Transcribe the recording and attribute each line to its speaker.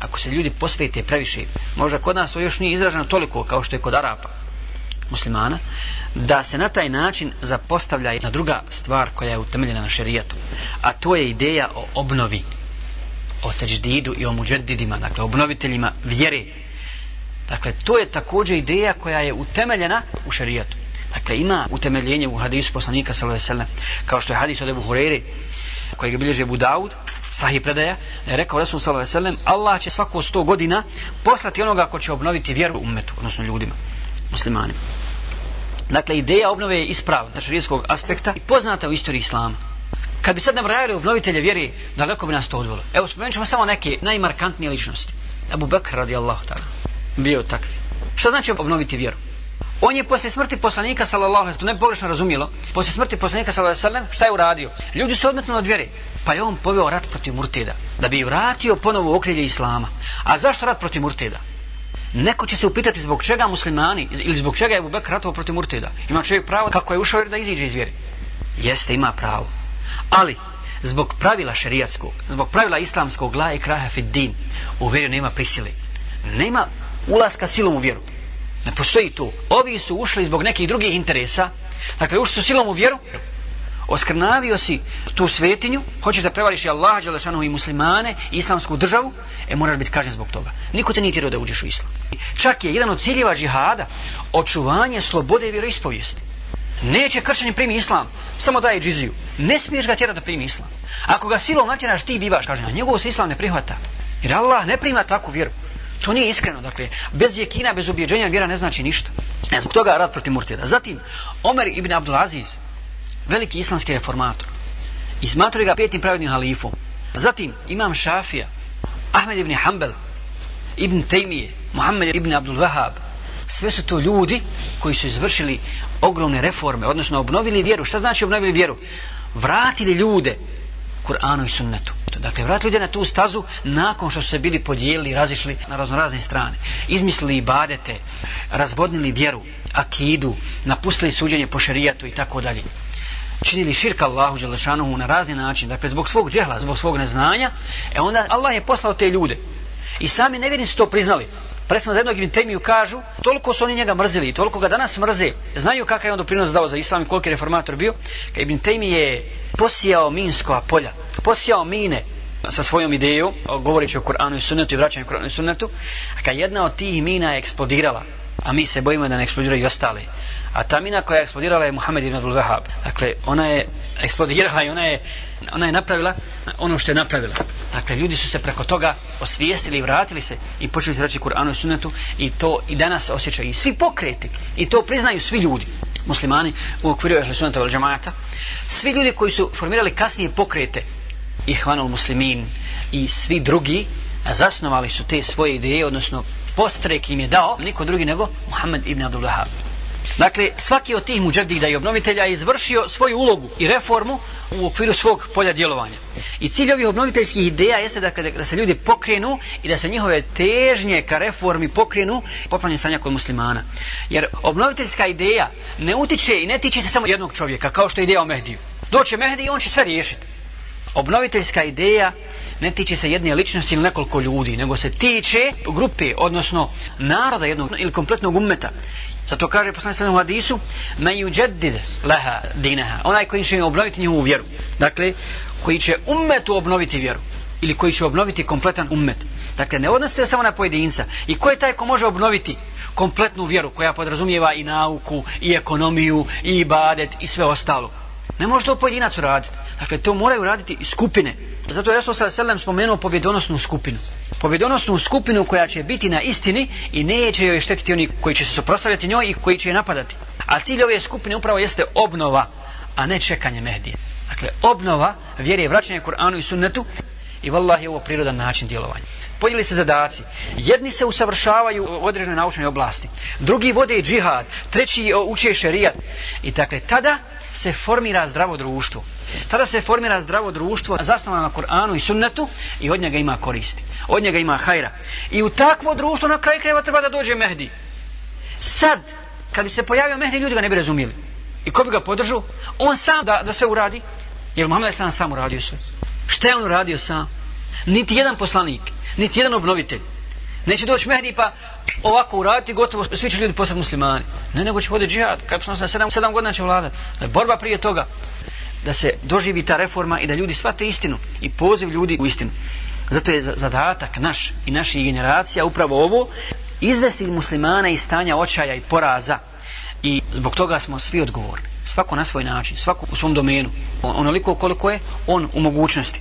Speaker 1: ako se ljudi posvete previše, možda kod nas to još nije izraženo toliko kao što je kod Arapa muslimana, da se na taj način zapostavlja jedna druga stvar koja je utemeljena na šerijatu, a to je ideja o obnovi, o teđdidu i o muđedidima, dakle obnoviteljima vjere. Dakle, to je također ideja koja je utemeljena u šerijatu. Dakle, ima utemeljenje u hadisu poslanika sallallahu kao što je hadis od Ebu Hureyri, kojeg bilježe Abu Daud, sahih predaja, da je rekao Resul sallallahu Allah će svako sto godina poslati onoga ko će obnoviti vjeru umetu, odnosno ljudima, muslimanima. Dakle, ideja obnove je ispravna šarijskog aspekta i poznata u istoriji islama. Kad bi sad nabrajali obnovitelje vjeri, daleko bi nas to odvelo. Evo, spomenut ćemo samo neke najmarkantnije ličnosti. Abu Bakr radijallahu ta'ala. Bio takvi. Šta znači obnoviti vjeru? On je poslije smrti poslanika sallallahu alejhi ne pogrešno razumjelo. Poslije smrti poslanika sallallahu alejhi šta je uradio? Ljudi su odmetnuli od vjere. Pa je on poveo rat protiv Murteda da bi vratio ponovo okrilje islama. A zašto rat protiv Murteda? Neko će se upitati zbog čega muslimani ili zbog čega je Abu Bekr ratovao protiv Murteda. Ima čovjek pravo kako je ušao da iziđe iz vjere. Jeste, ima pravo. Ali, zbog pravila šerijatskog, zbog pravila islamskog la i kraha fid din, u vjeru nema prisile. Nema ulaska silom u vjeru. Ne postoji tu. Ovi su ušli zbog nekih drugih interesa. Dakle, ušli su silom u vjeru. Oskrnavio si tu svetinju, hoćeš da prevariš i Allah, Đelešanu i muslimane, islamsku državu, e moraš biti kažen zbog toga. Niko te nije tjerao da uđeš u islam. Čak je jedan od ciljeva džihada očuvanje slobode i vjeroispovijesti. Neće kršćanin primi islam, samo daje džiziju. Ne smiješ ga tjerati da primi islam. Ako ga silom natjeraš, ti bivaš kažen, a njegov se islam ne prihvata. Jer Allah ne prima takvu vjeru. To nije iskreno, dakle, bez jekina, bez ubjeđenja vjera ne znači ništa. E, zbog toga rad protiv Murtida. Zatim, Omer ibn Abdulaziz, veliki islamski reformator, i smatraju ga petim pravednim halifom. Zatim, imam Šafija, Ahmed ibn Hanbel, ibn Tejmije, Muhammed ibn Abdul Wahab, sve su to ljudi koji su izvršili ogromne reforme, odnosno obnovili vjeru. Šta znači obnovili vjeru? Vratili ljude Kur'anu i sunnetu. Dakle, vratili ljude na tu stazu nakon što su se bili podijelili, razišli na raznorazne strane. Izmislili ibadete, razvodnili vjeru, akidu, napustili suđenje po šerijatu i tako dalje. Činili širka Allahu Đelešanuhu na razni način, dakle zbog svog džehla, zbog svog neznanja, e onda Allah je poslao te ljude. I sami nevjernici to priznali. Recimo za jednog Ibn Temiju kažu, toliko su oni njega mrzili i toliko ga danas mrze, znaju kakav je on doprinos dao za islam i koliki je reformator bio, kad Ibn Temi je posijao minskova polja, posijao mine sa svojom idejom, govoreći o Kur'anu i sunnetu i vraćanju Kur'anu i sunnetu, a kad jedna od tih mina je eksplodirala, a mi se bojimo da ne eksplodiraju i ostale, a ta mina koja je eksplodirala je Muhammed ibn Abdul Wahab. Dakle, ona je eksplodirala i ona je, ona je napravila ono što je napravila. Dakle, ljudi su se preko toga osvijestili i vratili se i počeli se reći Kur'anu i sunnetu i to i danas osjećaju i svi pokreti i to priznaju svi ljudi muslimani u okviru ehli sunnata wal džamata svi ljudi koji su formirali kasnije pokrete ihvanul muslimin i svi drugi zasnovali su te svoje ideje odnosno postrek im je dao niko drugi nego Muhammed ibn Abdul Wahab Dakle, svaki od tih muđadida i obnovitelja je izvršio svoju ulogu i reformu u okviru svog polja djelovanja. I cilj ovih obnoviteljskih ideja jeste da, da se ljudi pokrenu i da se njihove težnje ka reformi pokrenu popravljanje stanja kod muslimana. Jer obnoviteljska ideja ne utiče i ne tiče se samo jednog čovjeka, kao što je ideja o Mehdiju. Doće Mehdi i on će sve riješiti. Obnoviteljska ideja ne tiče se jedne ličnosti ili nekoliko ljudi, nego se tiče grupe, odnosno naroda jednog ili kompletnog ummeta. Zato kaže poslanik u hadisu: "Men yujaddid laha dinaha." Onaj koji će obnoviti njihovu vjeru. Dakle, koji će ummetu obnoviti vjeru ili koji će obnoviti kompletan ummet. Dakle, ne odnosite samo na pojedinca. I ko je taj ko može obnoviti kompletnu vjeru koja podrazumijeva i nauku, i ekonomiju, i ibadet, i sve ostalo. Ne može to pojedinac uraditi. Dakle, to moraju raditi i skupine. Zato je Rasul sallam spomenuo pobjedonosnu skupinu. Pobjedonosnu skupinu koja će biti na istini i neće joj štetiti oni koji će se suprostavljati njoj i koji će je napadati. A cilj ove skupine upravo jeste obnova, a ne čekanje Mehdije. Dakle, obnova vjere vraćanje Kur'anu i sunnetu i vallahi je ovo prirodan način djelovanja. Podijeli se zadaci. Jedni se usavršavaju u određenoj naučnoj oblasti. Drugi vode džihad. Treći uče šerijat. I dakle, tada se formira zdravo društvo. Tada se formira zdravo društvo zasnovano na Koranu i sunnetu i od njega ima koristi. Od njega ima hajra. I u takvo društvo na kraju krajeva treba da dođe Mehdi. Sad, kad bi se pojavio Mehdi, ljudi ga ne bi razumijeli. I ko bi ga podržao? On sam da, da sve uradi. Jer Muhammed sam sam uradio sve. Šta je on uradio sam? Niti jedan poslanik, niti jedan obnovitelj. Neće doći Mehdi pa ovako uraditi gotovo svi će ljudi postati muslimani. Ne, nego će voditi džihad. Kad na sedam, sedam godina će vladati. Borba prije toga da se doživi ta reforma i da ljudi shvate istinu i poziv ljudi u istinu. Zato je zadatak naš i naših generacija upravo ovo izvesti muslimana iz stanja očaja i poraza i zbog toga smo svi odgovorni svako na svoj način, svako u svom domenu, onoliko koliko je on u mogućnosti.